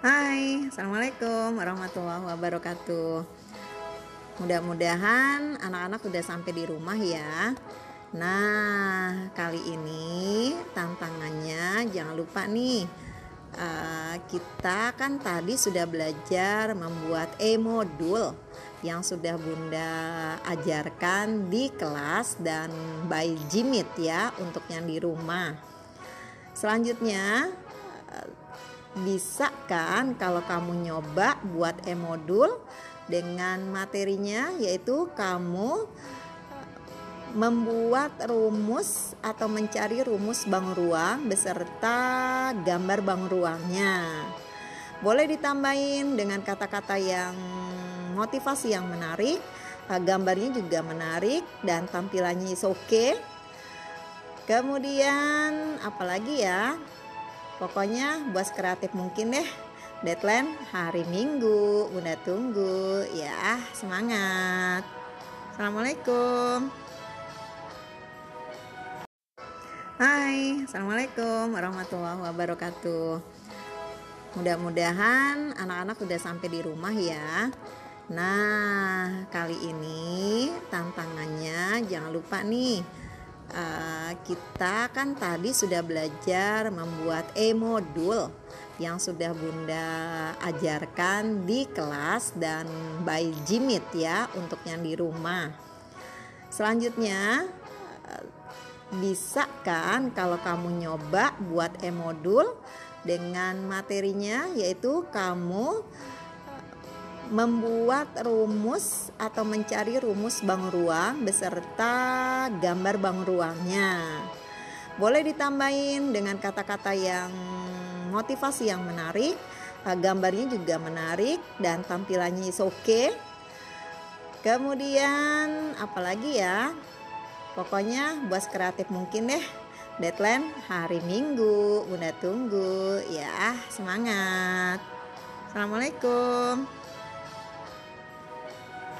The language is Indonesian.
Hai, Assalamualaikum warahmatullahi wabarakatuh. Mudah-mudahan anak-anak udah sampai di rumah ya. Nah, kali ini tantangannya jangan lupa nih uh, Kita kan tadi sudah belajar membuat e-modul Yang sudah bunda ajarkan di kelas dan by Jimit ya Untuk yang di rumah. Selanjutnya bisa kan kalau kamu nyoba buat e-modul dengan materinya yaitu kamu eh, membuat rumus atau mencari rumus bangun ruang beserta gambar bangun ruangnya. Boleh ditambahin dengan kata-kata yang motivasi yang menarik, eh, gambarnya juga menarik dan tampilannya is oke. Okay. Kemudian apalagi ya? Pokoknya buat kreatif mungkin deh. Deadline hari Minggu. Bunda tunggu ya. Semangat. Assalamualaikum. Hai, Assalamualaikum warahmatullahi wabarakatuh. Mudah-mudahan anak-anak udah sampai di rumah ya. Nah, kali ini tantangannya jangan lupa nih uh, kita kan tadi sudah belajar membuat e-modul yang sudah Bunda ajarkan di kelas dan by Jimit ya untuk yang di rumah. Selanjutnya uh, bisa kan kalau kamu nyoba buat e-modul dengan materinya yaitu kamu membuat rumus atau mencari rumus bangun ruang beserta gambar bangun ruangnya. Boleh ditambahin dengan kata-kata yang motivasi yang menarik, eh, gambarnya juga menarik dan tampilannya is oke. Okay. Kemudian apalagi ya? Pokoknya buat kreatif mungkin deh. Deadline hari Minggu. Bunda tunggu ya. Semangat. Assalamualaikum.